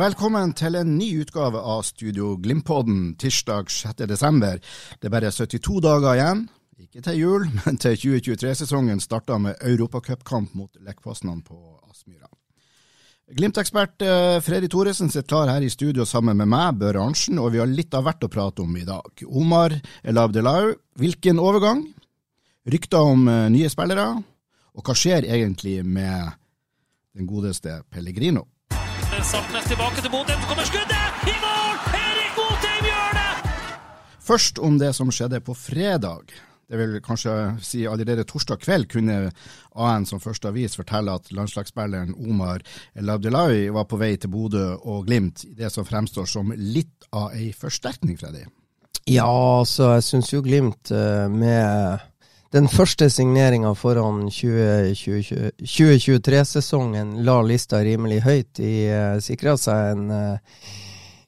Velkommen til en ny utgave av Studio Glimpodden tirsdag 6. desember. Det er bare 72 dager igjen, ikke til jul, men til 2023-sesongen starta med europacupkamp mot Lekfossnan på Aspmyra. Glimt-ekspert eh, Freddy Thoresen sitter klar her i studio sammen med meg, Børre Arntzen, og vi har litt av hvert å prate om i dag. Omar El Abdelau, hvilken overgang? Rykter om eh, nye spillere? Og hva skjer egentlig med den godeste Pellegrino? Saltnes tilbake til Botheim, så kommer skuddet! I mål! Erik Botheim gjør det! Først om det som skjedde på fredag. Det vil kanskje si allerede torsdag kveld kunne AN som første avis fortelle at landslagsspilleren Omar El Abdelawi var på vei til Bodø og Glimt i det som fremstår som litt av ei forsterkning, Freddy. Ja, altså, jeg syns jo Glimt eh, med den første signeringa foran 2020 2023-sesongen la lista rimelig høyt. De uh, sikra seg en uh,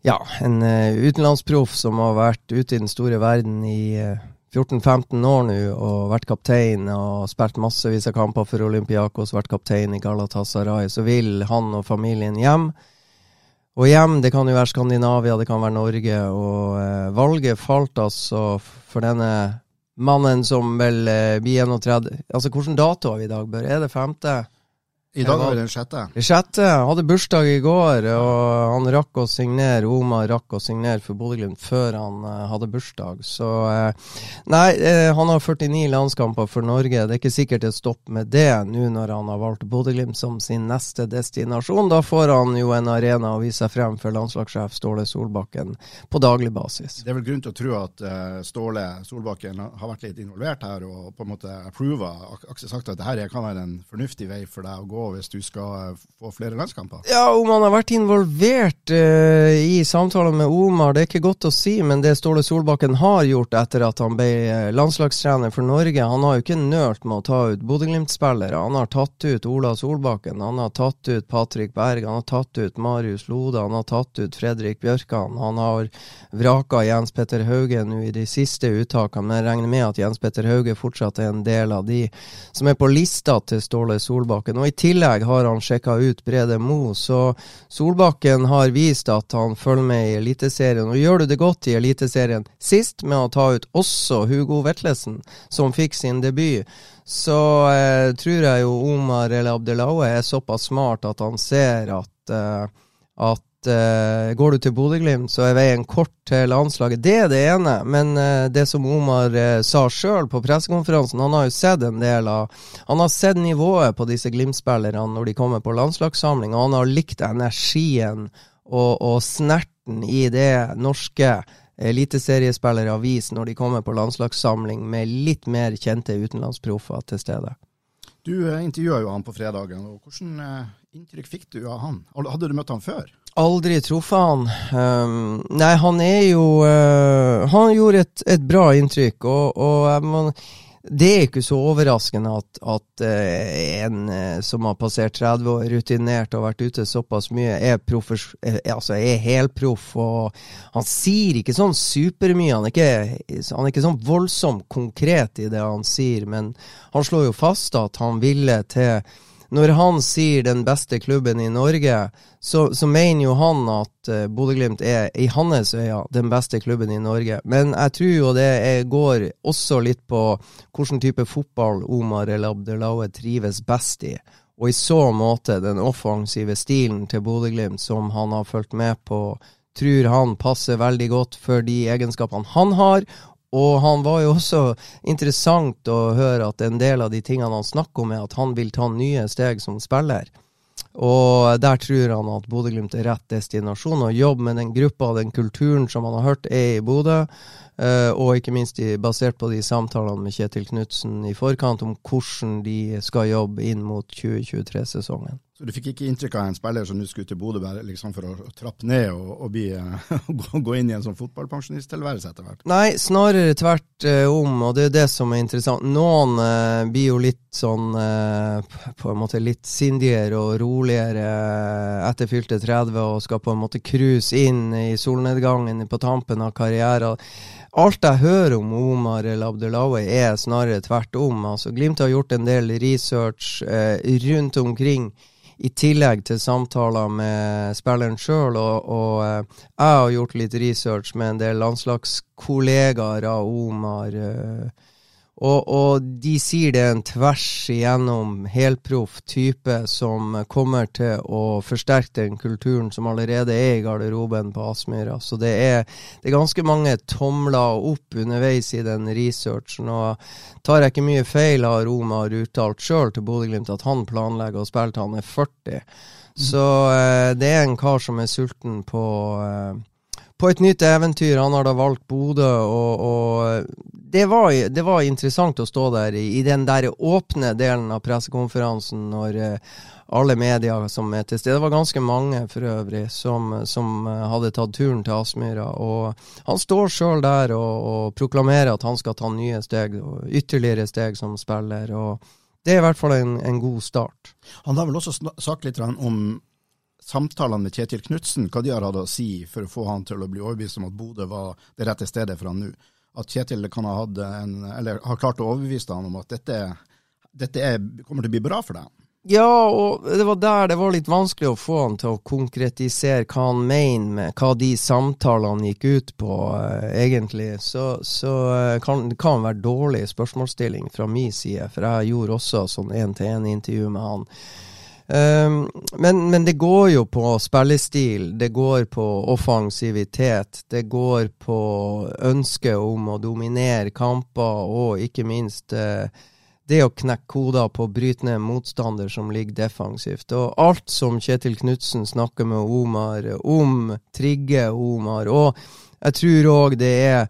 ja, en uh, utenlandsproff som har vært ute i den store verden i uh, 14-15 år nå og vært kaptein og spilt massevis av kamper for Olympiakos, vært kaptein i Galatasaray, så vil han og familien hjem. Og hjem, det kan jo være Skandinavia, det kan være Norge, og eh, valget falt altså for denne mannen som vel eh, blir 31 Altså, hvilken dato har vi i dag, Bør? Er det femte? I dag var det den sjette. Den sjette. Hadde bursdag i går, og han rakk å signere. Omar rakk å signere for Bodø-Glimt før han uh, hadde bursdag. Så uh, Nei, uh, han har 49 landskamper for Norge. Det er ikke sikkert det stopper med det nå når han har valgt Bodø-Glimt som sin neste destinasjon. Da får han jo en arena å vise seg frem for landslagssjef Ståle Solbakken på daglig basis. Det er vel grunn til å tro at Ståle Solbakken har vært litt involvert her og på en måte approva, Aksel sagt at dette kan være en fornuftig vei for deg å gå hvis du skal få flere landskamper? Ja, om han har vært involvert uh, i samtaler med Omar, det er ikke godt å si. Men det Ståle Solbakken har gjort etter at han ble landslagstrener for Norge Han har jo ikke nølt med å ta ut Bodø-Glimt-spillere. Han har tatt ut Ola Solbakken, han har tatt ut Patrick Berg, han har tatt ut Marius Lode, han har tatt ut Fredrik Bjørkan. Han har vraka Jens Petter Hauge nå i de siste uttakene, men jeg regner med at Jens Petter Hauge fortsatt er en del av de som er på lista til Ståle Solbakken. Og i tillegg har han sjekka ut Brede Mo, så Solbakken har vist at han følger med i Eliteserien. Og gjør du det godt i Eliteserien sist med å ta ut også Hugo Vetlesen, som fikk sin debut, så eh, tror jeg jo Omar eller Abdelaue er såpass smart at han ser at, eh, at uh, går du til Bodø-Glimt, så er veien kort til landslaget. Det er det ene. Men uh, det som Omar uh, sa sjøl på pressekonferansen, han har jo sett en del av Han har sett nivået på disse Glimt-spillerne når de kommer på landslagssamling, og han har likt energien og, og snerten i det norske eliteseriespillere viser når de kommer på landslagssamling med litt mer kjente utenlandsproffer til stede. Du intervjua jo han på fredagen. og Hvordan inntrykk fikk du av han? Hadde du møtt han før? Aldri truffet han. Um, nei, han er jo uh, Han gjorde et, et bra inntrykk, og, og man, det er ikke så overraskende at, at uh, en uh, som har passert 30 år, rutinert og vært ute såpass mye, er, altså er helproff. Og han sier ikke sånn supermye. Han han er ikke sånn voldsomt konkret i det han sier, men han slår jo fast at han ville til når han sier den beste klubben i Norge, så, så mener jo han at uh, Bodø-Glimt er i hans øyne den beste klubben i Norge. Men jeg tror jo det er, går også litt på hvilken type fotball Omar El Abdelaue trives best i. Og i så måte den offensive stilen til Bodø-Glimt som han har fulgt med på tror han passer veldig godt for de egenskapene han har. Og han var jo også interessant å høre at en del av de tingene han snakker om, er at han vil ta nye steg som spiller. Og der tror han at Bodø-Glimt er rett destinasjon, og jobbe med den gruppa og den kulturen som han har hørt er i Bodø. Uh, og ikke minst basert på de samtalene med Kjetil Knutsen i forkant om hvordan de skal jobbe inn mot 2023-sesongen. Så du fikk ikke inntrykk av en spiller som nå skulle til Bodø liksom for å trappe ned og, og bli, uh, gå inn i en sånn fotballpensjonisttilværelse etter hvert? Nei, snarere tvert uh, om, og det er det som er interessant. Noen blir jo litt sånn på en måte litt sindigere og roligere etter fylte 30 og skal på en måte cruise inn i solnedgangen på tampen av karrieren Alt jeg hører om Omar El Abdelawi er snarere tvert om. Altså, Glimt har gjort en del research eh, rundt omkring, i tillegg til samtaler med spilleren sjøl. Og, og eh, jeg har gjort litt research med en del landslagskollegaer av Omar. Eh, og, og, de sier det er en tvers igjennom helproff type som kommer til å forsterke den kulturen som allerede er i garderoben på Aspmyra. Så det er, det er, ganske mange tomler opp underveis i den researchen. Og tar jeg ikke mye feil, har Romar uttalt sjøl til Bodø-Glimt at han planlegger å spille til han er 40. Så eh, det er en kar som er sulten på eh, på et nytt eventyr. Han har da valgt Bodø, og, og det, var, det, var, interessant å stå der i, i den der åpne delen av pressekonferansen når eh, alle medier som er til stede, det var ganske mange for øvrig, som, som eh, hadde tatt turen til Aspmyra. Og han står sjøl der og, og, proklamerer at han skal ta nye steg, ytterligere steg som spiller. og det er i hvert fall en, en god start. Han har vel også sagt litt om samtalene med Kjetil Knutsen, hva de har hatt å si for å få han til å bli overbevist om at Bodø var det rette stedet for han nå. At Kjetil kan ha, en, har klart å overbevise han om at dette, dette er, kommer til å bli bra for deg. Ja, og det var der det var litt vanskelig å få han til å konkretisere hva han mener med hva de samtalene gikk ut på, uh, egentlig. Så, så uh, kan det kan være dårlig spørsmålsstilling fra min side, for jeg gjorde også sånn én-til-én-intervju med han. Um, men, men, det går jo på spillestil, det går på offensivitet, det går på ønsket om å dominere kamper, og ikke minst uh, det å knekke koder på å bryte ned motstander som ligger defensivt. Og alt som Kjetil Knutsen snakker med Omar om, trigger Omar. Og jeg tror òg det er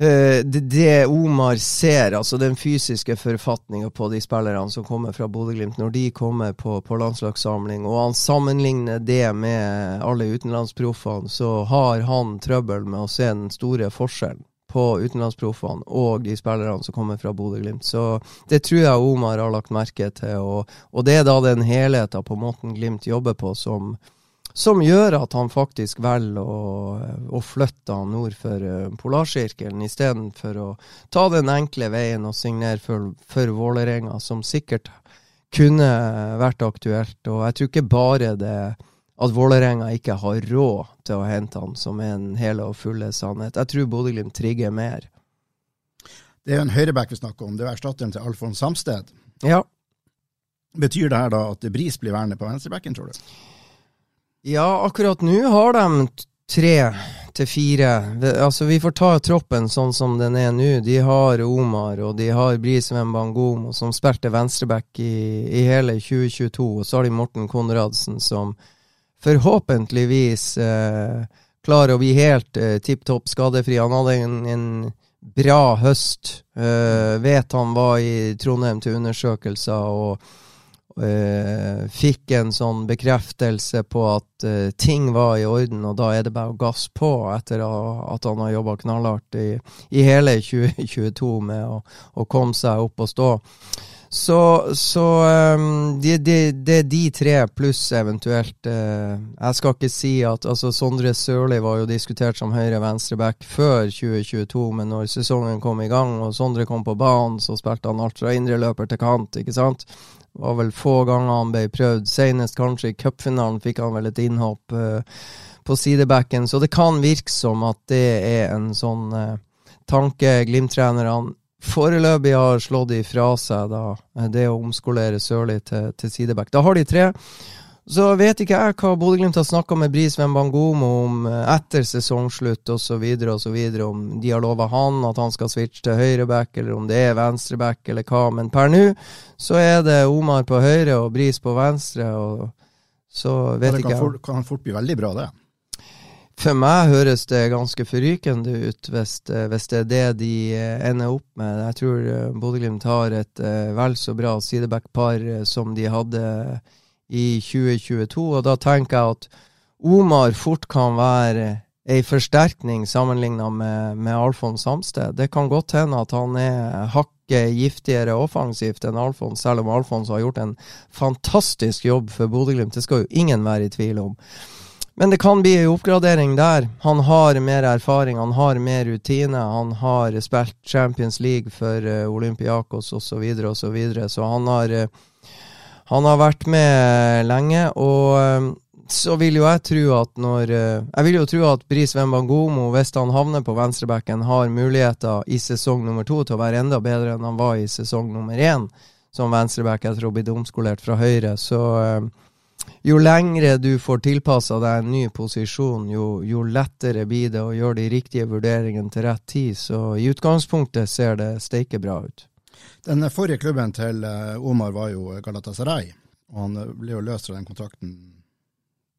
det, det, Omar ser, altså den fysiske forfatninga på de spillerne som kommer fra Bodø-Glimt, når de kommer på, på, landslagssamling, og han sammenligner det med alle utenlandsproffene, så har han trøbbel med å se den store forskjellen på utenlandsproffene og de spillerne som kommer fra Bodø-Glimt. Så det tror jeg Omar har lagt merke til, og, og det er da den helheten på måten Glimt jobber på, som, som gjør at han faktisk velger å, å flytte han nord for uh, Polarsirkelen, istedenfor å ta den enkle veien og signere for, for Vålerenga, som sikkert kunne vært aktuelt. Og jeg tror ikke bare det at Vålerenga ikke har råd til å hente han, som er en hele og fulle sannhet. Jeg tror Bodø-Glimt trigger mer. Det er jo en høyreback vi snakker om. Det er erstatteren til Alfons Samsted. Ja. Betyr det her da at Bris blir værende på venstrebacken, tror du? Ja, akkurat nå har de tre til fire. Altså, vi får ta troppen sånn som den er nå. De har Omar, og de har Brisveen Bangom, som spilte venstreback i, i, hele 2022. Og så har de Morten Konradsen, som forhåpentligvis eh, klarer å bli helt eh, tipp topp skadefri. Han hadde en, en bra høst. Eh, vet han var i Trondheim til undersøkelser. og fikk en sånn bekreftelse på at uh, ting var i orden, og da er det bare å gasse på etter at han har jobba knallhardt i, i, hele 2022 med å, å, komme seg opp og stå. Så, så um, det, det, er de tre pluss eventuelt uh, Jeg skal ikke si at altså Sondre Sørli var jo diskutert som høyre-venstre-back før 2022, men når sesongen kom i gang og Sondre kom på banen, så spilte han alt fra indreløper til kant, ikke sant? Var vel få ganger han ble prøvd. Senest kanskje i cupfinalen fikk han vel et innhopp uh, på sidebacken. Så det kan virke som at det er en sånn uh, tanke Glimt-trenerne foreløpig har slått ifra seg, da, eh, det å omskolere Sørli til, til sideback. Da har de tre. Så vet ikke jeg hva Bodø-Glimt har snakka med Bris Wembangomo om eh, etter sesongslutt osv., osv., om de har lova han at han skal switche til høyreback, eller om det er venstreback, eller hva. Men per nå så er det Omar på høyre og Bris på venstre, og så vet det ikke jeg. fort, kan fort bli veldig bra, det. For meg høres det ganske forrykende ut hvis, det- hvis det er det de eh, ender opp med. Jeg tror eh, Bodø-Glimt har et eh, vel så bra sideback-par eh, som de hadde i 2022, og da tenker jeg at Omar fort kan være ei forsterkning sammenligna med, med Alfons Samsted. Det kan godt hende at han er hakket giftigere offensivt enn Alfons, selv om Alfons har gjort en fantastisk jobb for Bodø-Glimt. Det skal jo ingen være i tvil om. Men det kan bli en oppgradering der. Han har mer erfaring, han har mer rutine. Han har spilt Champions League for uh, Olympiakos osv., så, videre, og så, videre. så han har, eh, han har vært med lenge. Og eh, så vil jo jeg tro at når eh, Jeg vil jo tro at Bris Wembangomo, hvis han havner på venstrebacken, har muligheter i sesong nummer to til å være enda bedre enn han var i sesong nummer én som venstreback etter å ha blitt omskolert fra høyre. Så eh, jo lengre du får tilpassa deg en ny posisjon, jo, jo lettere blir det å gjøre de riktige vurderingene til rett tid. Så i utgangspunktet ser det steike bra ut. Den forrige klubben til eh, Omar var jo Galatasaray, og han eh, ble jo løst fra den kontrakten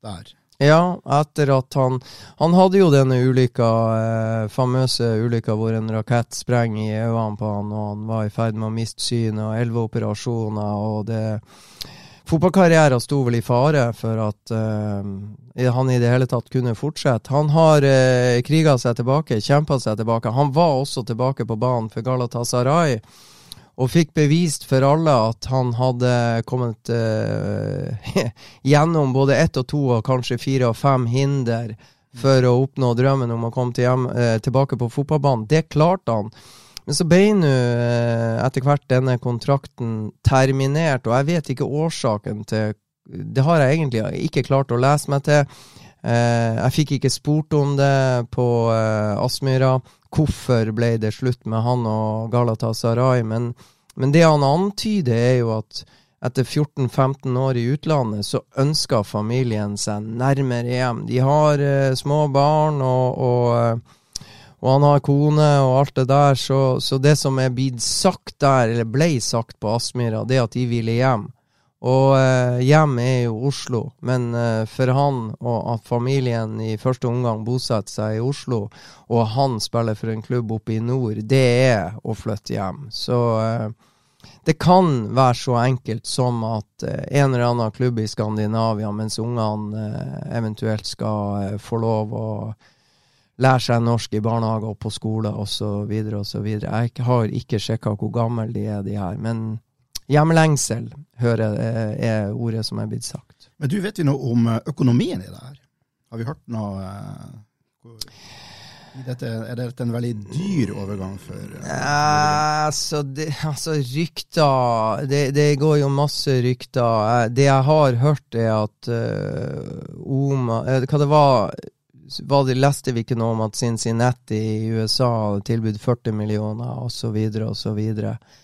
der. Ja, etter at han Han hadde jo denne ulykka, eh, famøse ulykka hvor en rakett sprenger i øynene på han, og han var i ferd med å miste synet, og elleve operasjoner, og det Fotballkarrieren sto vel i fare for at eh, han i det hele tatt kunne fortsette. Han har eh, kriga seg tilbake, kjempa seg tilbake. Han var også tilbake på banen for Galatasaray og fikk bevist for alle at han hadde kommet uh, gjennom både ett og to og kanskje fire og fem hinder for å oppnå drømmen om å komme til hjem, uh, tilbake på fotballbanen. Det klarte han. Men så ble nå uh, etter hvert denne kontrakten terminert, og jeg vet ikke årsaken til Det har jeg egentlig ikke klart å lese meg til. Jeg fikk ikke spurt om det på eh, Aspmyra. Hvorfor ble det slutt med han og Galatasaray? Men, men det han antyder, er jo at etter 14-15 år i utlandet, så ønsker familien seg nærmere hjem. De har eh, små barn, og, og, eh, og, han har kone og alt det der, så, så det som er blitt sagt der, eller ble sagt på Aspmyra, det er at de ville hjem. Og eh, hjem er jo Oslo, men eh, for han og at familien i første omgang bosetter seg i Oslo, og han spiller for en klubb oppe i nord, det er å flytte hjem. Så eh, det kan være så enkelt som at eh, en eller annen klubb i Skandinavia, mens ungene eh, eventuelt skal eh, få lov å lære seg norsk i barnehage og på skole osv. osv. Jeg har ikke sjekka hvor gamle de er, de her. men Hjemlengsel hører jeg er ordet som er blitt sagt. Men du, vet vi noe om økonomien i det her? Har vi hørt noe dette, Er dette en veldig dyr overgang for uh, altså, det, altså, rykter det, det, går jo masse rykter. Det jeg har hørt, er at uh, Oma Hva det var var det, leste vi ikke noe om at Cincinnati i USA tilbød tilbudt 40 millioner osv. osv.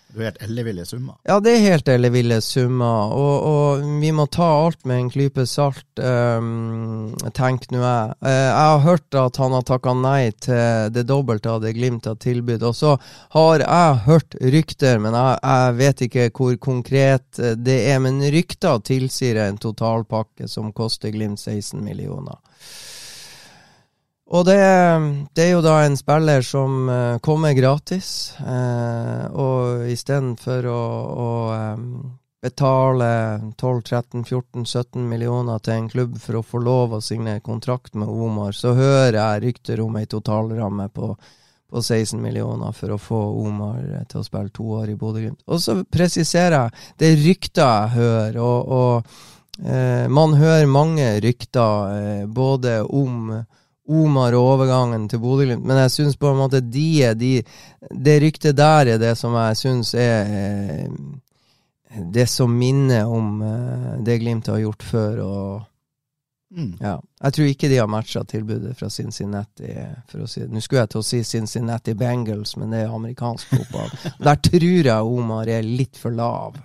Det er helt elleville summer? Ja, det er helt elleville summer. Og, og, vi må ta alt med en klype salt, um, tenk nå jeg. Uh, jeg har hørt at han har takka nei til det dobbelte av det Glimt har tilbudt. Og så har jeg hørt rykter, men jeg, jeg vet ikke hvor konkret det er. Men rykter tilsier en totalpakke som koster Glimt 16 millioner. Og det, det, er jo da en spiller som uh, kommer gratis, eh, og istedenfor å, å um, betale 12-13-14-17 millioner til en klubb for å få lov å signere kontrakt med Omar, så hører jeg rykter om ei totalramme på, på 16 millioner for å få Omar til å spille to år i Bodø-Glimt. Og så presiserer jeg, det er rykter jeg hører, og, og eh, man hører mange rykter både om Omar og overgangen til Bodø-Glimt, men jeg syns på en måte de er de Det ryktet der er det som jeg syns er eh, det som minner om eh, det Glimt har gjort før. og mm. ja, Jeg tror ikke de har matcha tilbudet fra Cincinnati. for å si Nå skulle jeg til å si Cincinnati Bengals, men det er amerikansk fotball. Der tror jeg Omar er litt for lav.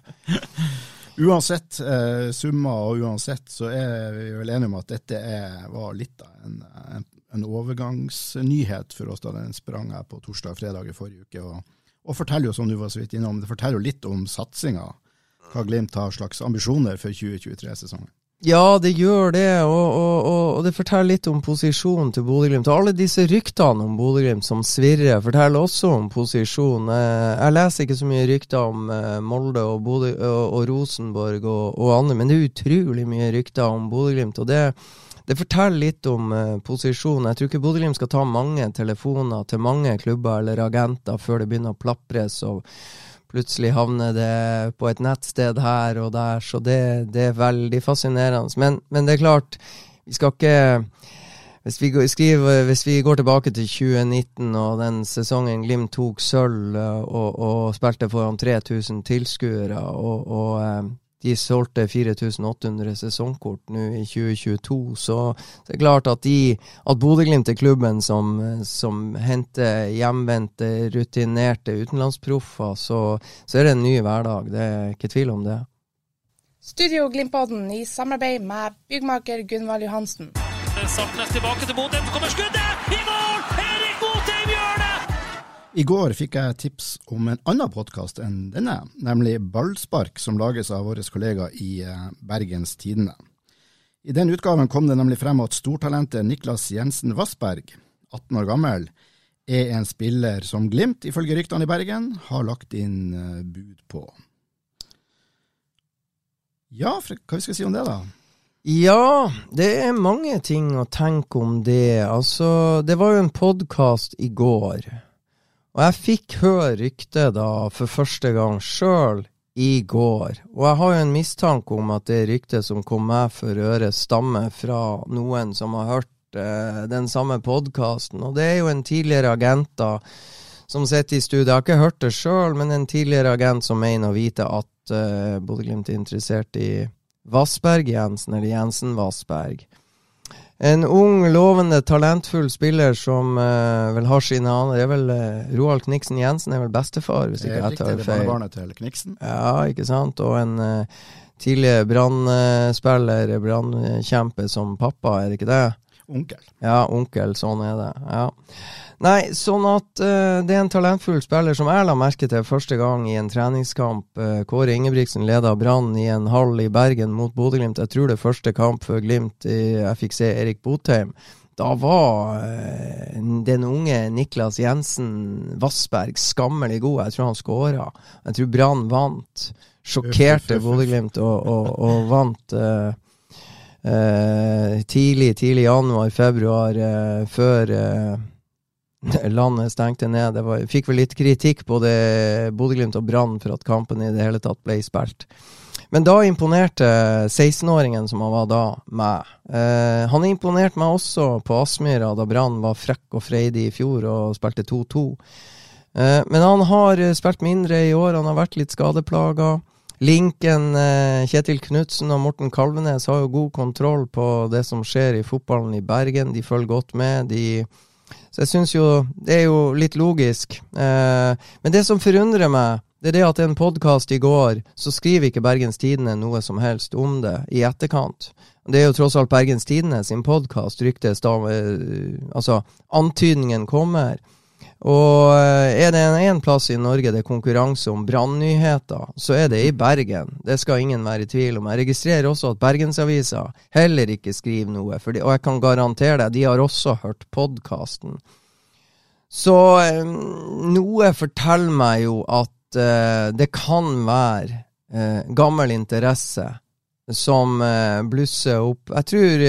Uansett eh, summer og uansett, så er vi vel enige om at dette er, var litt av en, en, en overgangsnyhet for oss da den sprang her på torsdag og fredag i forrige uke. Og, og forteller jo, som du var så vidt innom, det forteller jo litt om satsinga. Hva Glimt har slags ambisjoner for 2023-sesongen. Ja, det gjør det, og, og, og, det forteller litt om posisjonen til Bodø-Glimt. Alle disse ryktene om Bodø-Glimt som svirrer, forteller også om posisjon. Eh, jeg leser ikke så mye rykter om eh, Molde og, Bodø, og, Rosenborg og, andre, men det er utrolig mye rykter om Bodø-Glimt. Og det, det, forteller litt om posisjonen. Jeg tror ikke Bodø-Glimt skal ta mange telefoner til mange klubber eller agenter før det begynner å plapres. og plutselig havner det på et nettsted her og der, så det, det er veldig fascinerende. Men, men, det er klart, vi skal ikke hvis vi, skriver, hvis vi, går tilbake til 2019 og den sesongen Glimt tok sølv og, og, spilte foran 3000 tilskuere, og, og eh, de solgte 4800 sesongkort nå i 2022, så det er klart at, de, at Bodø-Glimt er klubben som, som henter hjemvendte, rutinerte utenlandsproffer, så, så, er det en ny hverdag. Det er ikke tvil om det. Studio Glimt-podden i samarbeid med byggmaker Gunvald Johansen. Saltnes tilbake til Bodø, kommer skuddet! I mål! I går fikk jeg tips om en annen podkast enn denne, nemlig Ballspark, som lages av våre kollegaer i eh, Bergens Tidende. I den utgaven kom det nemlig frem at stortalentet Niklas Jensen Vassberg, 18 år gammel, er en spiller som Glimt, ifølge ryktene i Bergen, har lagt inn eh, bud på. Ja, hva skal vi si om det, da? Ja, det er mange ting å tenke om det. Altså, det var jo en podkast i går og jeg fikk høre ryktet da for første gang sjøl i går, og jeg har jo en mistanke om at det ryktet som kom meg for øre, stammer fra noen som har hørt eh, den samme podkasten, og det er jo en tidligere agent da som sitter i studio. Jeg har ikke hørt det sjøl, men en tidligere agent som mener å vite at eh, Bodø-Glimt er interessert i Vassberg-Jensen, eller Jensen-Vassberg. En ung, lovende, talentfull spiller som uh, vel har sine aner. Det er vel uh, Roald Kniksen Jensen er vel bestefar, hvis ikke jeg tar feil. Det er barnet til Kniksen. Ja, ikke sant. Og en uh, tidligere Brann-spiller, brannkjempe som pappa, er det ikke det? Onkel. Ja, onkel. Sånn er det. Ja. Nei, sånn at uh, det er en talentfull spiller som jeg la merke til første gang i en treningskamp. Uh, Kåre Ingebrigtsen leda Brann i en hall i Bergen mot Bodø-Glimt. Jeg tror det er første kamp for Glimt i, jeg fikk se Erik Botheim. Da var uh, den unge Niklas Jensen Vassberg skammelig god. Jeg tror han skåra. Jeg tror Brann vant. Sjokkerte Bodø-Glimt og, og, og, vant tidlig, tidlig januar-februar før landet stengte ned. Det var, fikk vel litt kritikk både Bodø-Glimt og Brann for at kampen i det hele tatt ble spilt. Men da imponerte 16-åringen som han var da, meg. Eh, han imponerte meg også på Aspmyra da Brann var frekk og freidig i fjor og spilte 2-2. Eh, men han har spilt mindre i år, han har vært litt skadeplaga. Linken, eh, Kjetil Knutsen og Morten Kalvenes har jo god kontroll på det som skjer i fotballen i Bergen. De følger godt med. de så jeg syns jo det er jo litt logisk. Eh, men det som forundrer meg, det er det at en podkast i går, så skriver ikke Bergens Tidende noe som helst om det i etterkant. Det er jo tross alt Bergens Tidende sin podkast, ryktes da eh, Altså, antydningen kommer. Og eh, er det en plass i Norge det er konkurranse om brannnyheter, så er det i Bergen. Det skal ingen være i tvil om. Jeg registrerer også at Bergensavisa heller ikke skriver noe, de, og jeg kan garantere deg, de har også hørt podkasten. Så eh, noe forteller meg jo at uh, det kan være uh, gammel interesse som uh, blusser opp. Jeg tror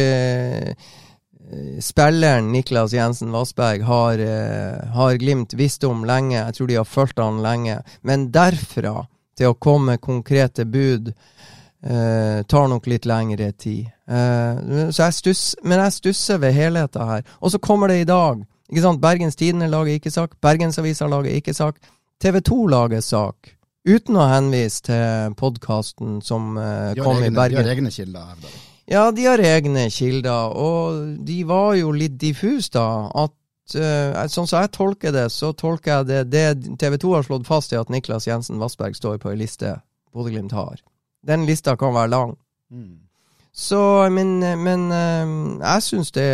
spilleren Niklas Jensen Vassberg har, eh, har, Glimt visst om lenge. Jeg tror de har fulgt han lenge. Men derfra til å komme konkrete bud eh, tar nok litt lengre tid. Eh, så jeg stuss, men jeg stusser ved helheten her. Og så kommer det i dag. Ikke sant? Bergens Tidende lager ikke sak. Bergensavisa lager ikke sak. TV 2 lager sak. Uten å henvise til podkasten som eh, kom egne, i Bergen. De har egne kilder, hevder ja, de har egne kilder, og de var jo litt diffuse, da. At uh, Sånn som jeg tolker det, så tolker jeg det Det TV 2 har slått fast, i at Niklas Jensen Vassberg står på ei liste Bodø-Glimt har. Den lista kan være lang. Mm. Så, men, men eh, jeg syns det,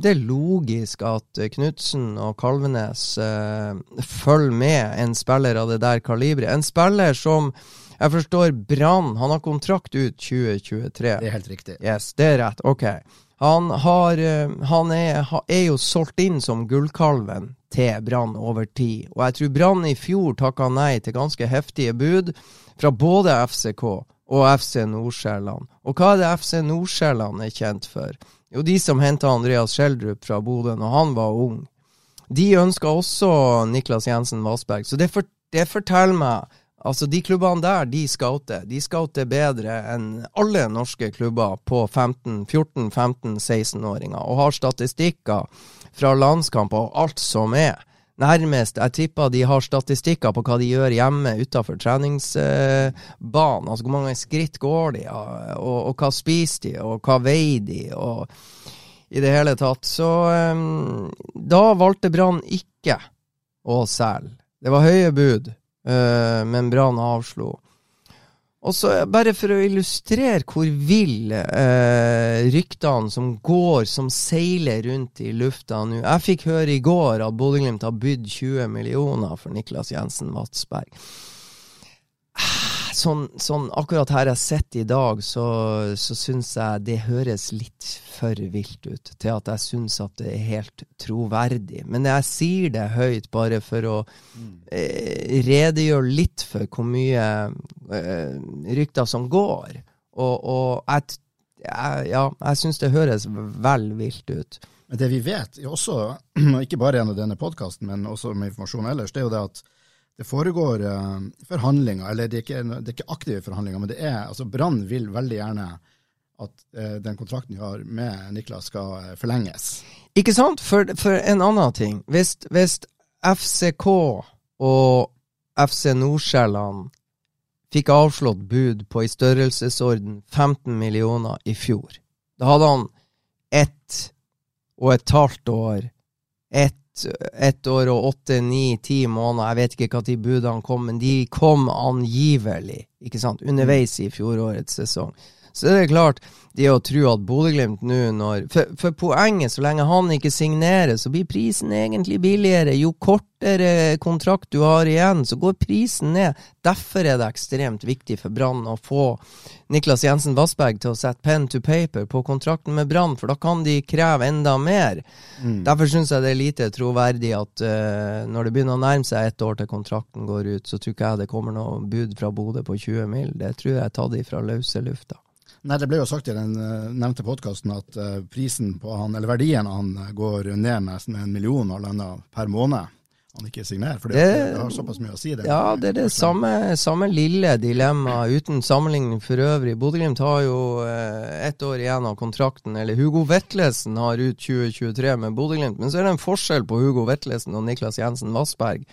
det, er logisk at Knutsen og Kalvenes uh, følger med en spiller av det der kaliberet. En spiller som jeg forstår Brann Han har kontrakt ut 2023. Det er helt riktig. Yes, det er rett. Ok. Han, har, eh, han er, er, jo solgt inn som gullkalven til Brann over tid. Og jeg tror Brann i fjor takka nei til ganske heftige bud fra både FCK og FC Nordsjælland. Og hva er det FC Nordsjælland er kjent for? Jo, de som henta Andreas Schjelderup fra Bodø når han var ung. De ønska også Niklas Jensen Vassberg. Så det, for, det forteller meg Altså, de klubbene der, de scouter. De scouter bedre enn alle norske klubber på 15, 14, 15, 16-åringer, og har statistikker fra landskamper og alt som er. Nærmest, jeg tipper de har statistikker på hva de gjør hjemme utafor treningsbanen. Altså hvor mange skritt går de, og, og, hva spiser de, og hva veier de, og i det hele tatt. Så um, da valgte Brann ikke å selge. Det var høye bud. Uh, men Brann avslo. Og så Bare for å illustrere hvor vill uh, ryktene som går, som seiler rundt i lufta nå Jeg fikk høre i går at Bodø-Glimt har bydd 20 millioner for Niklas Jensen Vatsberg sånn, sånn, akkurat her jeg sitter i dag, så, så syns jeg det høres litt for vilt ut til at jeg syns at det er helt troverdig. Men jeg sier det høyt bare for å eh, redegjøre litt for hvor mye eh, rykter som går. Og, og jeg, jeg, ja, jeg syns det høres vel vilt ut. Men det vi vet, også, ikke bare gjennom denne podkasten, men også med informasjon ellers, det er jo det at det foregår uh, forhandlinger, eller det er, ikke, det er, ikke, aktive forhandlinger, men det er, altså Brann vil veldig gjerne at uh, den kontrakten de har med Niklas, skal uh, forlenges. Ikke sant? For, for en annen ting. Hvis, hvis, FCK og FC Nordsjælland fikk avslått bud på i størrelsesorden 15 millioner i fjor, da hadde han ett og et halvt år, ett ett år og åtte, ni, ti måneder. Jeg vet ikke når budene kom, men de kom angivelig ikke sant, underveis i fjorårets sesong. Så det er klart, det å tro at Bodø-Glimt nå når for, for, poenget, så lenge han ikke signerer, så blir prisen egentlig billigere. Jo kortere kontrakt du har igjen, så går prisen ned. Derfor er det ekstremt viktig for Brann å få Niklas Jensen Vassberg til å sette pen to paper på kontrakten med Brann, for da kan de kreve enda mer. Mm. Derfor syns jeg det er lite troverdig at uh, når det begynner å nærme seg ett år til kontrakten går ut, så tror ikke jeg det kommer noe bud fra Bodø på 20 mil. Det tror jeg er tatt ifra løse lufta. Nei, Det ble jo sagt i den uh, nevnte podkasten at uh, prisen på han, eller verdien av han uh, går ned med en million eller annet per måned. Han ikke signerer, for det, det, har såpass mye å si. Det. Ja, det er det samme, samme lille dilemmaet, uten sammenligning for øvrig. Bodø-Glimt har jo ett år igjen av kontrakten, eller Hugo Vetlesen har ut 2023 med Bodø-Glimt. Men så er det en forskjell på Hugo Vetlesen og Niklas Jensen Vassberg.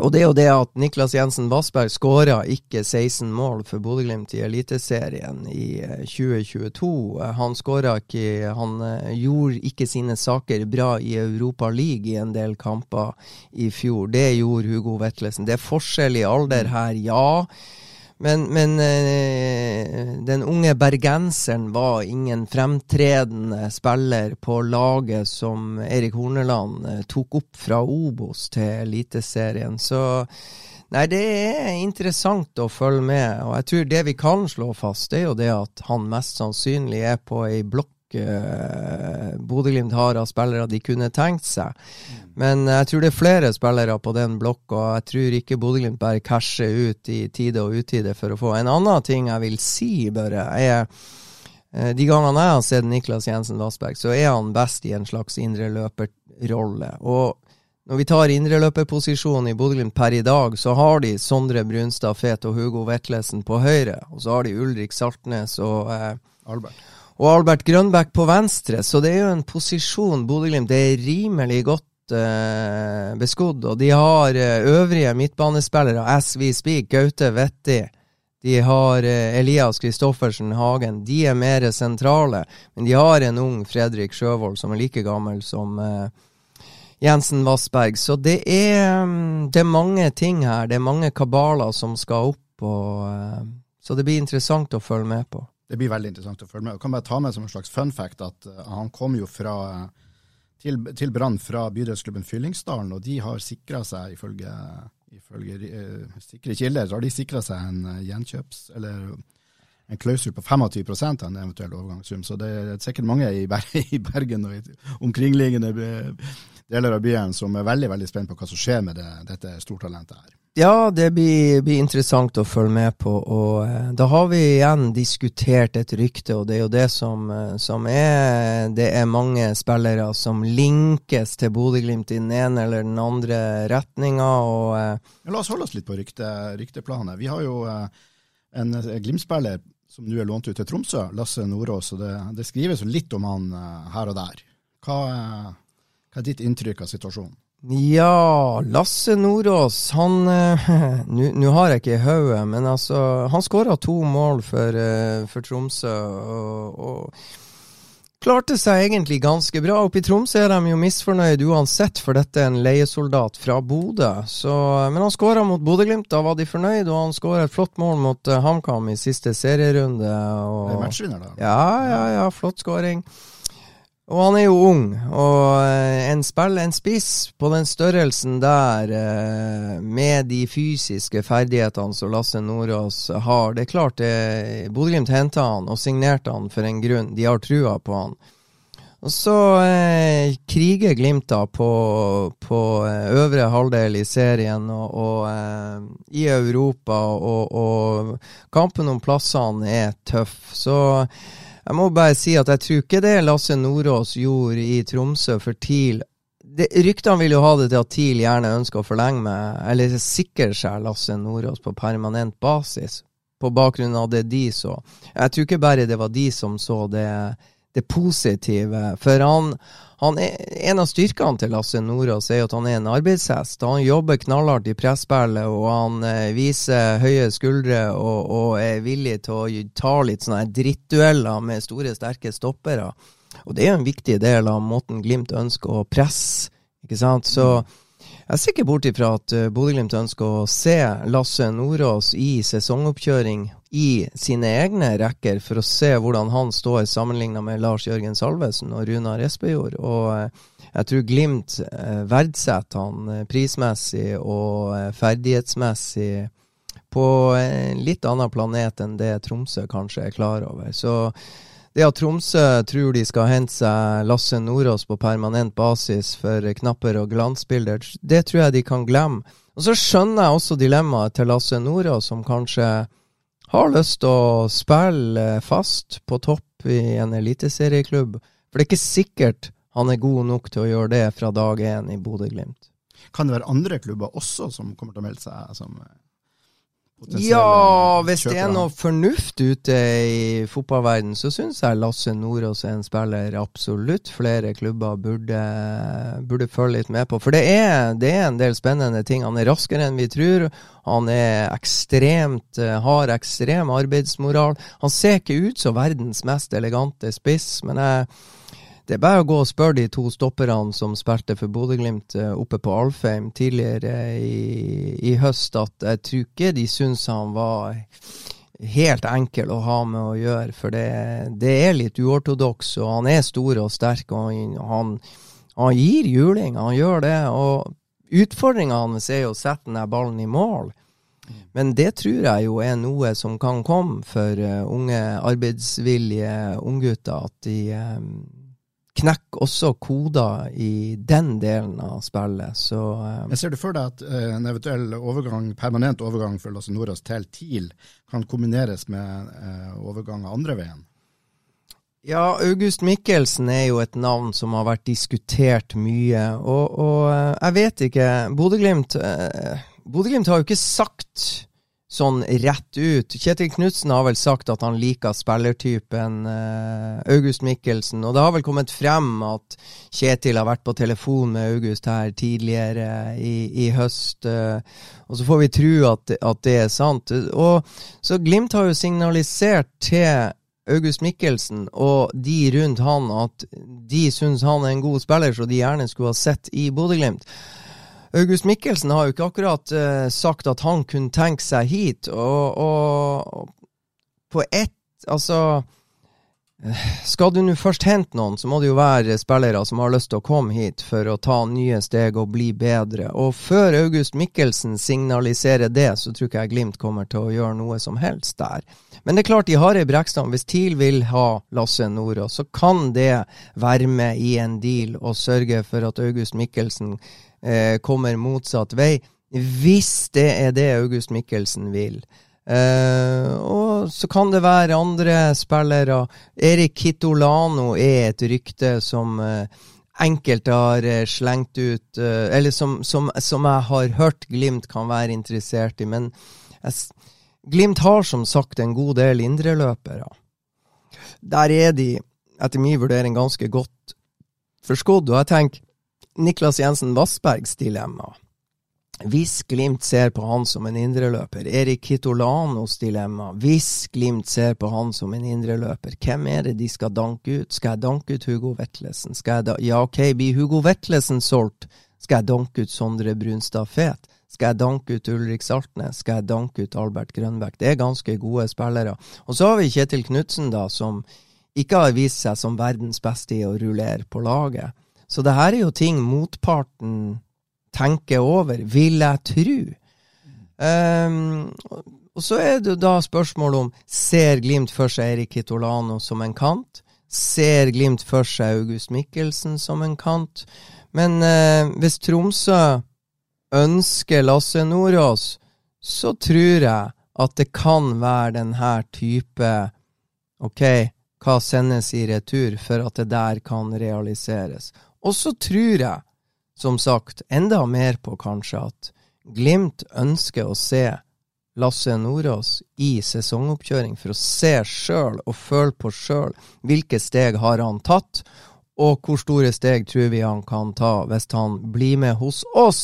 Og det er jo det at Niklas Jensen Vassberg skåra ikke 16 mål for Bodø-Glimt i Eliteserien i 2022. Eh, han skåra ikke Han eh, gjorde ikke sine saker bra i Europa League i en del kamper i fjor. Det gjorde Hugo Vetlesen. Det er forskjell i alder her, ja. Men, men øh, den unge bergenseren var ingen fremtredende spiller på laget som Erik Horneland øh, tok opp fra Obos til Eliteserien. Så nei, det er interessant å følge med. Og jeg tror det vi kan slå fast, det er jo det at han mest sannsynlig er på ei blokk uh, Bodø-Glimt har av spillere de kunne tenkt seg. Men jeg tror det er flere spillere på den blokka. Jeg tror ikke Bodø-Glimt bare casher ut i tide og utide for å få. En annen ting jeg vil si, bare, er uh, de gangene jeg har sett Niklas Jensen Vassberg, så er han best i en slags indreløperrolle. Og når vi tar indreløperposisjonen i Bodø-Glimt per i dag, så har de Sondre Brunstad Fet og Hugo Vetlesen på høyre. Og så har de Ulrik Saltnes og eh, Albert og Albert Grønbæk på venstre, så det er jo en posisjon Bodø-Glimt er rimelig godt uh, beskodd. Og de har uh, øvrige midtbanespillere, as we speak, Gaute Vetti. De har uh, Elias Kristoffersen Hagen. De er mer sentrale. Men de har en ung Fredrik Sjøvold som er like gammel som Jensen Vassberg. Så det er, um, det er mange ting her. Det er mange kabaler som skal opp. og Så det blir interessant å følge med på. Det blir veldig interessant å følge med. Jeg kan bare ta med som en slags fun fact at uh, han kom jo fra, til, til Brann fra bydelsklubben Fyllingsdalen, og de har sikra seg, ifølge, ifølge uh, sikre kilder, så har de sikra seg en uh, gjenkjøps... eller en klausul på 25 av en eventuell overgangssum. Så det er sikkert mange i Bergen og i omkringliggende deler av byen som er veldig veldig spent på hva som skjer med det, dette stortalentet her. Ja, det blir, blir, interessant å følge med på. Og eh, da har vi igjen diskutert et rykte, og det er jo det som, eh, som er Det er mange spillere som linkes til Bodø-Glimt i den ene eller den andre retninga. Eh, la oss holde oss litt på rykte, rykteplanet. Vi har jo eh, en Glimt-spiller som nå er lånt ut til Tromsø, Lasse Nordås. og det, det skrives jo litt om han eh, her og der. Hva, eh, hva er ditt inntrykk av situasjonen? Ja, Lasse Nordås, han eh, Nå har jeg ikke i hodet, men altså Han skåra to mål for, uh, for Tromsø, og, og, klarte seg egentlig ganske bra. Oppe i Tromsø er de jo misfornøyd uansett, for dette er en leiesoldat fra Bodø. Men han skåra mot Bodø-Glimt, da var de fornøyd, og han skåra et flott mål mot HamKam i siste serierunde. Og, det er matchvinner, da. Ja, ja, ja, flott skåring. Og han er jo ung, og eh, en spill, en spiss på den størrelsen der, eh, med de fysiske ferdighetene som Lasse Nordås har Det er klart Bodø-Glimt henta han og signerte han for en grunn. De har trua på han. Og så eh, kriger Glimt da på, på eh, øvre halvdel i serien og, og eh, i Europa, og, og kampen om plassene er tøff. Så jeg må bare si at jeg tror ikke det Lasse Nordås gjorde i Tromsø for TIL Ryktene vil jo ha det til at TIL gjerne ønsker å forlenge med, eller sikre seg Lasse Nordås på permanent basis, på bakgrunn av det de så. Jeg tror ikke bare det var de som så det, det positive, for han han er, en av styrkene til Lasse Nordås er at han er en arbeidshest. Han jobber knallhardt i presspillet, og han eh, viser høye skuldre og, og, er villig til å ta litt sånne drittdueller med store, sterke stoppere. Og det er jo en viktig del av måten Glimt ønsker å presse, ikke sant. Så jeg ser ikke bort ifra at uh, Bodø-Glimt ønsker å se Lasse Nordås i sesongoppkjøring i sine egne rekker for å se hvordan han står sammenligna med Lars Jørgen Salvesen og Runar Espejord. Og eh, jeg tror Glimt eh, verdsetter han eh, prismessig og ferdighetsmessig på en litt annen planet enn det Tromsø kanskje er klar over. Så det at Tromsø tror de skal hente seg Lasse Nordås på permanent basis for knapper og glansbilder, det tror jeg de kan glemme. Og så skjønner jeg også dilemmaet til Lasse Nordås, som kanskje har lyst til å spille fast på topp i en eliteserieklubb. For det er ikke sikkert han er god nok til å gjøre det fra dag én i Bodø-Glimt. Kan det være andre klubber også som kommer til å melde seg som ja, hvis det er noe fornuft ute i fotballverden, så syns jeg Lasse Nordås er en spiller absolutt flere klubber burde, burde, følge litt med på. For det er, det er, en del spennende ting. Han er raskere enn vi tror. Han er ekstremt, eh, har ekstrem arbeidsmoral. Han ser ikke ut som verdens mest elegante spiss, men jeg det er bare å gå og spørre de to stopperne som spilte for Bodø-Glimt eh, oppe på Alfheim tidligere i, i, høst, at jeg tror ikke de syns han var helt enkel å ha med å gjøre. For det, det er litt uortodoks, og han er stor og sterk, og han, han gir juling. Han gjør det. og Utfordringa hans er jo å sette den ballen i mål. Men det tror jeg jo er noe som kan komme for uh, unge arbeidsvillige unggutter. At de knekke også koder i den delen av spillet. Så um, Jeg Ser du for deg at uh, en eventuell overgang, permanent overgang fra Lasse Noras til TIL kan kombineres med uh, overgang andre veien? Ja, August Mikkelsen er jo et navn som har vært diskutert mye. Og, og jeg vet ikke Bodø-Glimt Bodø-Glimt har jo ikke sagt sånn rett ut. Kjetil Knutsen har vel sagt at han liker spillertypen uh, August Mikkelsen, og det har vel kommet frem at Kjetil har vært på telefon med August her tidligere i, i høst, uh, og så får vi tro at, at, det er sant. Og Så Glimt har jo signalisert til August Mikkelsen og de rundt han at de syns han er en god spiller, så de gjerne skulle ha sett i Bodø-Glimt. August Mikkelsen har jo ikke akkurat uh, sagt at han kunne tenke seg hit. Og, og, på ett Altså skal du nå først hente noen, så må det jo være spillere som har lyst til å komme hit for å ta nye steg og bli bedre. Og før August Mikkelsen signaliserer det, så tror ikke jeg Glimt kommer til å gjøre noe som helst der. Men det er klart, de har ei Brekstad. Hvis TIL vil ha Lasse Nordås, så kan det være med i en deal og sørge for at August Mikkelsen eh, kommer motsatt vei. Hvis det er det August Mikkelsen vil. Eh, og så kan det være andre spillere. Erik Kitolano er et rykte som eh, enkelte har uh, slengt ut Eller som, som, som, jeg har hørt Glimt kan være interessert i. Men jeg, Glimt har som sagt en god del indreløpere. Der er de, etter min vurdering, ganske godt forskodd. Og jeg tenker Niklas Jensen Vassbergs dilemma hvis Glimt ser på han som en indreløper, Erik Kitolanos dilemma. Hvis Glimt ser på han som en indreløper, hvem er det de skal danke ut? Skal jeg danke ut Hugo Vetlesen? Skal jeg ja, ok, blir Hugo Vetlesen solgt? Skal jeg danke ut Sondre Brunstad Fet? Skal jeg danke ut Ulrik Saltnes? Skal jeg danke ut Albert Grønbæk? Det er ganske gode spillere. Og så har vi Kjetil Knutsen, da, som ikke har vist seg som verdens beste i å rullere på laget. Så det her er jo ting motparten tenker over, vil jeg tro. Um, og så er det da spørsmålet om ser Glimt for seg Erik Kitolano som en kant? Ser Glimt for seg August Mikkelsen som en kant? Men uh, hvis Tromsø ønsker Lasse Nordås, så tror jeg at det kan være denne type Ok, hva sendes i retur for at det der kan realiseres? Og så tror jeg som sagt, enda mer på kanskje at Glimt ønsker å se Lasse Nordås i sesongoppkjøring for å se sjøl og føle på sjøl hvilke steg har han tatt, og hvor store steg tror vi han kan ta hvis han blir med hos oss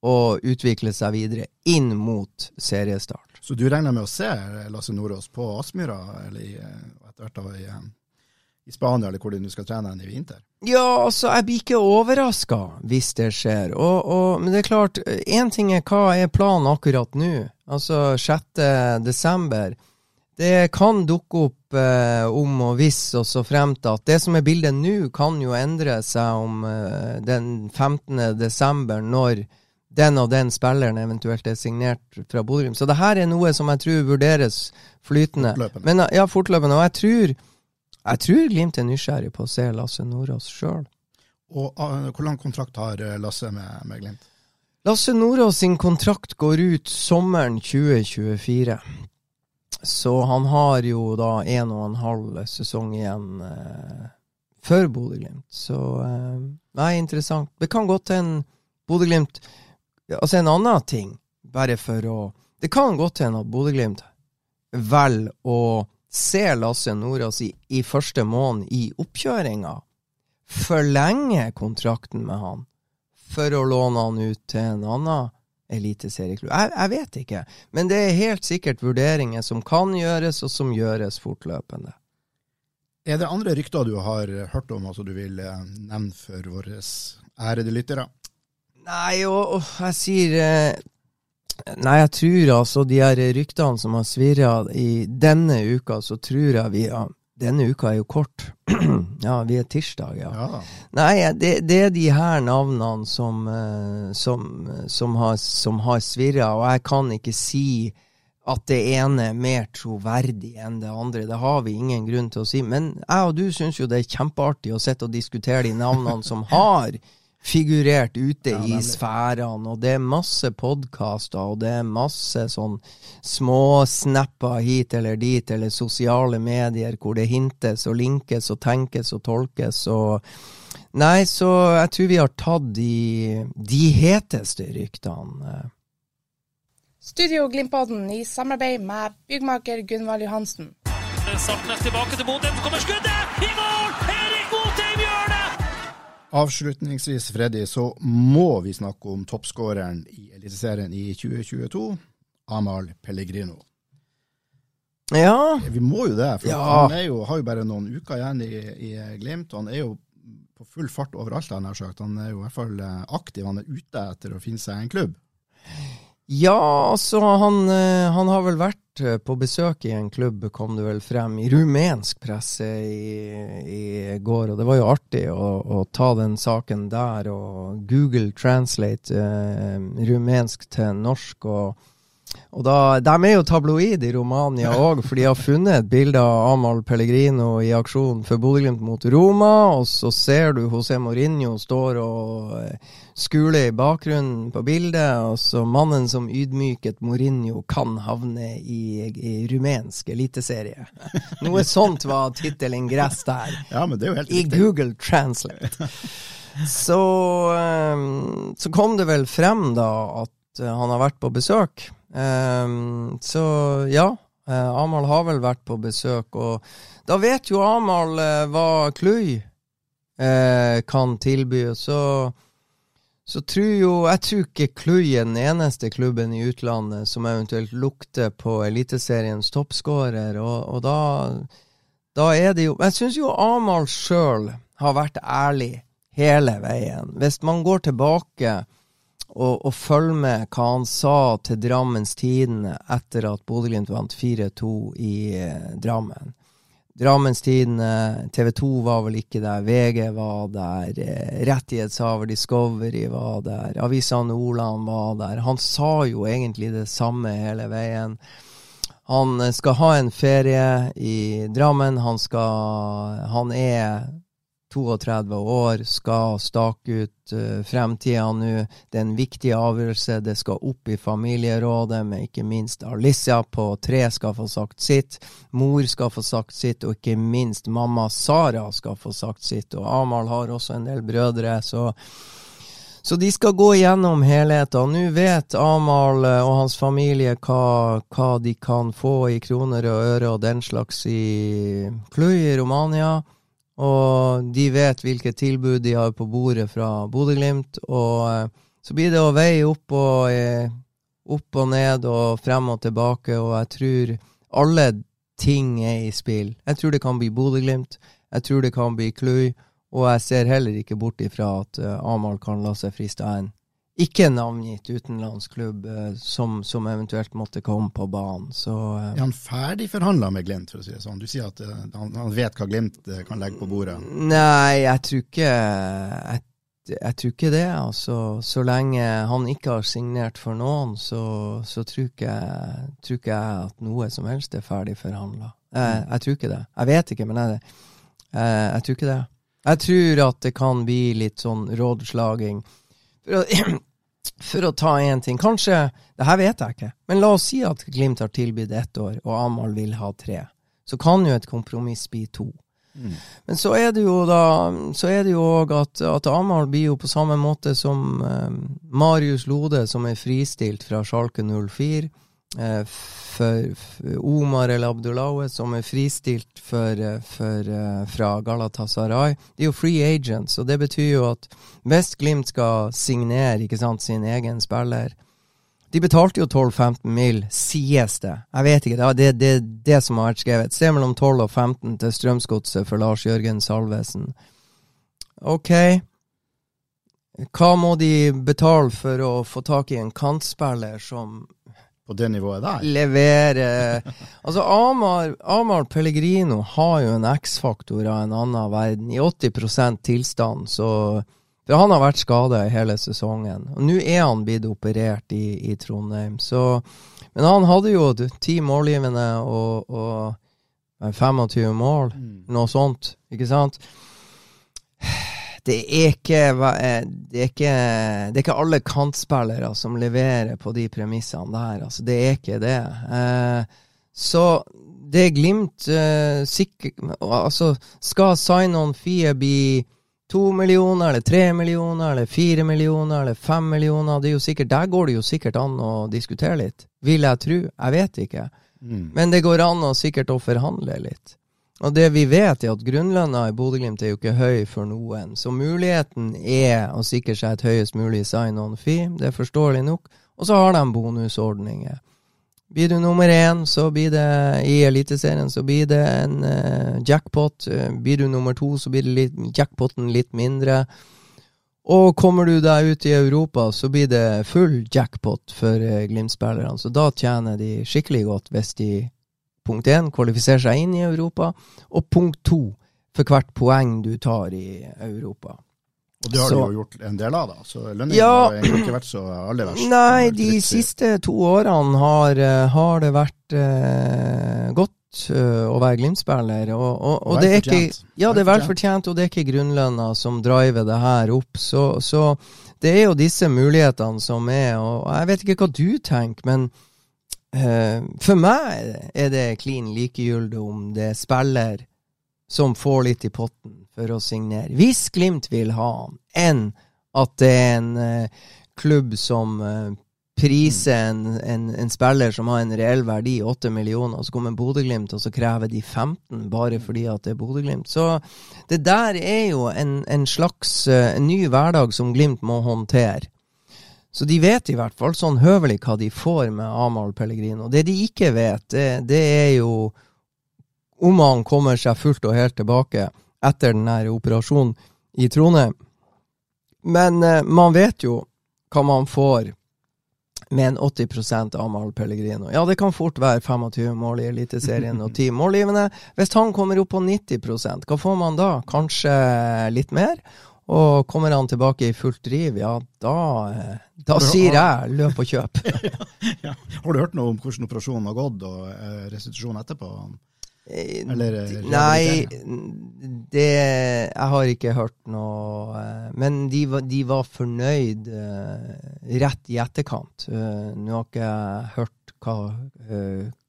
og utvikler seg videre inn mot seriestart. Så du regner med å se Lasse Nordås på Aspmyra, eller etter hvert i i Spania, eller hvor du skal trene i vinter? Ja, altså, jeg blir ikke overraska hvis det skjer. Og, og, men det er klart, én ting er hva er planen akkurat nå, altså 6. desember. Det kan dukke opp eh, om og hvis og så fremt at det som er bildet nå, kan jo endre seg om eh, den 15. desember, når den og den spilleren eventuelt er signert fra Bodø. Så det her er noe som jeg tror vurderes flytende. Fortløpende. Men, ja, fortløpende. Og jeg tror jeg tror Glimt er nysgjerrig på å se Lasse Nordås sjøl. Og uh, Hvor lang kontrakt har eh, Lasse med, med Glimt? Lasse Nordås sin kontrakt går ut sommeren 2024. Så han har jo da en og en halv sesong igjen eh, før Bodø-Glimt. Så eh, nei, interessant. Det kan godt hende Bodø-Glimt Altså en annen ting, bare for å Det kan godt hende at Bodø-Glimt velger å ser Lasse Nordås i, i første måned i oppkjøringa, forlenger kontrakten med han for å låne han ut til en annen eliteserieklubb. Jeg, jeg vet ikke, men det er helt sikkert vurderinger som kan gjøres, og som gjøres fortløpende. Er det andre rykter du har hørt om, altså du vil eh, nevne for våre ærede lyttere? Nei, og, og jeg sier eh, Nei, jeg tror altså de her ryktene som har svirra i denne uka, så tror jeg vi ja, Denne uka er jo kort. ja, vi er tirsdag, ja. ja. Nei, det, det, er de her navnene som, eh, som, som har, som har svirra, og jeg kan ikke si at det ene er mer troverdig enn det andre. Det har vi ingen grunn til å si. Men jeg og du syns jo det er kjempeartig å sitte og diskutere de navnene som har figurert ute ja, i sfærene, og det er masse podkaster, og det er masse sånn småsnapper hit eller dit, eller sosiale medier hvor det hintes og linkes og tenkes og tolkes og Nei, så jeg tror vi har tatt de, de heteste ryktene. Studio Glimpodden i samarbeid med byggmaker Gunvald Johansen. Saltnes tilbake til Bodø, så kommer skuddet! I mål! Erik! Avslutningsvis, Freddy, så må vi snakke om toppskåreren i Eliteserien i 2022, Amahl Pellegrino. Ja. Vi må jo det, for ja. han jo, har jo bare noen uker igjen i, i Glimt. Han er jo på full fart overalt, han, har sagt. han er jo i hvert fall eh, aktiv. Han er ute etter å finne seg en klubb. Ja, altså han, eh, han har vel vært eh, på besøk i en klubb, kom det vel frem, i rumensk presse i, i går. Og det var jo artig å, å ta den saken der og Google translate eh, rumensk til norsk. og og da, De er jo tabloid i Romania òg, for de har funnet et bilde av Amahl Pellegrino i aksjon for Bodø-Glimt mot Roma. Og så ser du José Mourinho står og eh, skuler i bakgrunnen på bildet. Og så mannen som ydmyket Mourinho kan havne i, i rumensk eliteserie. Noe sånt var tittelen gress der. Ja, men det er jo helt I riktig. Google Translate. Så, um, så kom det vel frem da at uh, han har vært på besøk. Um, så ja, uh, Amahl har vel vært på besøk, og da vet jo Amahl uh, hva Kluy uh, kan tilby. Så, så tror jo Jeg tror ikke Kluy er den eneste klubben i utlandet som eventuelt lukter på Eliteseriens toppskårer, og, og da, da er det jo Jeg syns jo Amahl sjøl har vært ærlig hele veien. Hvis man går tilbake og, og følg med hva han sa til Drammens Tidende etter at Bodø-Glimt vant 4-2 i eh, Drammen. Drammens Tidende, TV 2 var vel ikke der, VG var der, eh, rettighetshaver Discovery var der, Avisa Nordland var der. Han sa jo egentlig det samme hele veien. Han eh, skal ha en ferie i Drammen. Han skal Han er 32 år, skal stake ut uh, fremtida nå. Det er en viktig avgjørelse. Det skal opp i familierådet men ikke minst Alicia på tre skal få sagt sitt. Mor skal få sagt sitt, og ikke minst mamma Sara skal få sagt sitt. Og Amahl har også en del brødre, så så de skal gå gjennom helheten. Nå vet Amahl og hans familie hva, hva de kan få i kroner og øre og den slags i Kluy i Romania. Og de vet hvilke tilbud de har på bordet fra Bodø-Glimt. Og eh, så blir det å veie opp og, eh, opp og ned og frem og tilbake, og jeg tror alle ting er i spill. Jeg tror det kan bli Bodø-Glimt, jeg tror det kan bli Kluy, og jeg ser heller ikke bort ifra at uh, Amahl kan la seg friste av en ikke navngitt utenlandsklubb uh, som, som, eventuelt måtte komme på banen. Så uh, Er han ferdig forhandla med Glimt, for å si det sånn? Du sier at uh, han, han, vet hva Glimt kan legge på bordet? Nei, jeg tror ikke jeg, jeg tror ikke det. altså. Så lenge han ikke har signert for noen, så, så tror, ikke, tror, ikke, jeg at noe som helst er ferdig forhandla. Jeg, jeg, tror ikke det. Jeg vet ikke, men jeg, jeg, tror ikke det. Jeg tror at det kan bli litt sånn rådslaging. For for å ta én ting Kanskje Det her vet jeg ikke, men la oss si at Glimt har tilbudt ett år, og Amahl vil ha tre. Så kan jo et kompromiss bli to. Mm. Men så er det jo da Så er det jo òg at, at Amahl blir jo på samme måte som um, Marius Lode, som er fristilt fra Schalke 04. Uh, for, Omar El Abdullahe, som er fristilt for, for, uh, fra Galatasaray. De er jo free agents, og det betyr jo at hvis Glimt skal signere sant, sin egen spiller De betalte jo 12-15 mil, sies det. Jeg vet ikke, det er det, det, det som har vært skrevet. Se mellom 12 og 15 til Strømsgodset for Lars Jørgen Salvesen. Ok. Hva må de betale for å få tak i en kantspiller som på det nivået der. Levere Altså, Amar, Amar Pellegrino har jo en X-faktor av en annen verden. I 80% tilstand, så For han har vært skada i hele sesongen. Og nå er han blitt operert i, i, Trondheim, så Men han hadde jo ti målgivende og, og 25 mål, mm. noe sånt, ikke sant? Det er ikke det er ikke, det er ikke alle kantspillere som leverer på de premissene der. Altså, det er ikke det. Eh, så det er Glimt eh, Altså, skal sign-on fee bli to millioner, eller tre millioner, eller fire millioner, eller fem millioner? Det er jo sikkert, Der går det jo sikkert an å diskutere litt. Vil jeg tro. Jeg vet ikke. Mm. Men det går an å sikkert å forhandle litt. Og det vi vet, er at grunnlønna i Bodø-Glimt er jo ikke høy for noen. Så muligheten er å sikre seg et høyest mulig sign-on-fee. Det er forståelig nok. Og så har de bonusordninger. Blir du nummer én, så blir det i Eliteserien så blir det en uh, jackpot. Blir du nummer to, så blir litt, jackpoten litt mindre. Og kommer du deg ut i Europa, så blir det full jackpot for uh, Glimt-spillerne. Så da tjener de skikkelig godt hvis de punkt én kvalifisere seg inn i Europa, og punkt to for hvert poeng du tar i Europa. Og det har Så- du jo gjort en del av, da. Så lønningen Ja. har egentlig ikke vært så aller verst. Nei, de siste to årene har, eh, har det vært eh, godt eh, å være Glimt-spiller. Og, og, og, det er ikke. Ja, det er Velfortjent. velfortjent, og det er ikke grunnlønna som driver det her opp. Så, så det er jo disse mulighetene som er, og jeg vet ikke hva du tenker, men for meg er det klin likegyldig om det er spiller som får litt i potten for å signere. Hvis Glimt vil ha han, enn at det er en eh, klubb som eh, priser en, en, en spiller som har en reell verdi, 8 millioner, og så kommer Bodø-Glimt og så krever de 15 bare fordi at det er Bodø-Glimt. Så det der er jo en, en slags eh, en ny hverdag som Glimt må håndtere. Så de vet i hvert fall sånn høvelig hva de får med Amahl Pellegrino. Det de ikke vet, det, det er jo om han kommer seg fullt og helt tilbake etter den her operasjonen i Trondheim. Men eh, man vet jo hva man får med en 80 Amahl Pellegrino. Ja, det kan fort være 25 mål i Eliteserien og 10 målgivende. Hvis han kommer opp på 90% hva får man da? Kanskje litt mer? Og kommer han tilbake i fullt driv, ja, da, eh, da sier jeg løp og kjøp. ja. Har du hørt noe om hvordan operasjonen har gått, og eh, restitusjon etterpå? Eller eh, Nei, rehabilitering? det Jeg har ikke hørt noe Men de var, de var fornøyd rett i etterkant. Nå har ikke jeg hørt hva,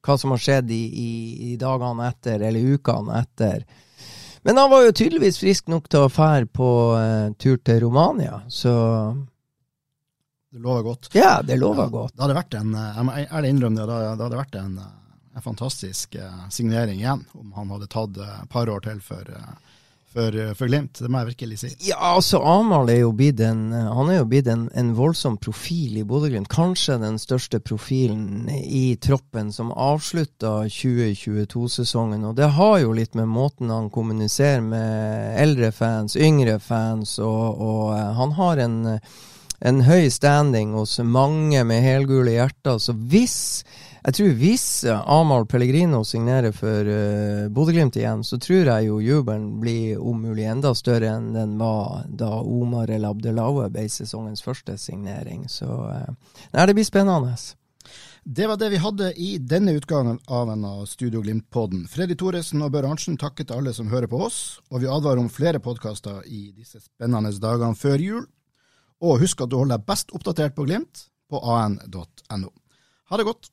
hva som har skjedd i, i, i dagene etter, eller ukene etter. Men han var jo tydeligvis frisk nok til å fære på eh, tur til Romania, så Det lover godt. ja, det lover Ja, godt. Det hadde vært en, eh, jeg må ærlig innrømme det, det hadde vært en, eh, en fantastisk eh, signering igjen, om han hadde tatt eh, et par år til for, eh, for, eh, for Glimt. Det må jeg virkelig si. Ja, altså Amahl er jo blitt en Han er jo blitt en, en voldsom profil i Bodø-Glimt. Kanskje den største profilen i troppen som avslutta 2022-sesongen. Og det har jo litt med måten han kommuniserer med eldre fans, yngre fans, og, og eh, han har en en høy standing hos mange med helgule hjerter. Så hvis jeg tror hvis eh, Amahl Pellegrino signerer for uh, Bodø-Glimt igjen, så tror jeg jo jubelen blir om mulig enda større enn den var da Omar El Abdelaue ble sesongens første signering. Så uh, nei, det blir spennende. Det var det vi hadde i denne utgangen av en av Studio Glimt-podden. Freddy Thoresen og Bør Arntzen takker til alle som hører på oss, og vi advarer om flere podkaster i disse spennende dagene før jul. Og husk at du holder deg best oppdatert på Glimt på an.no. Ha det godt.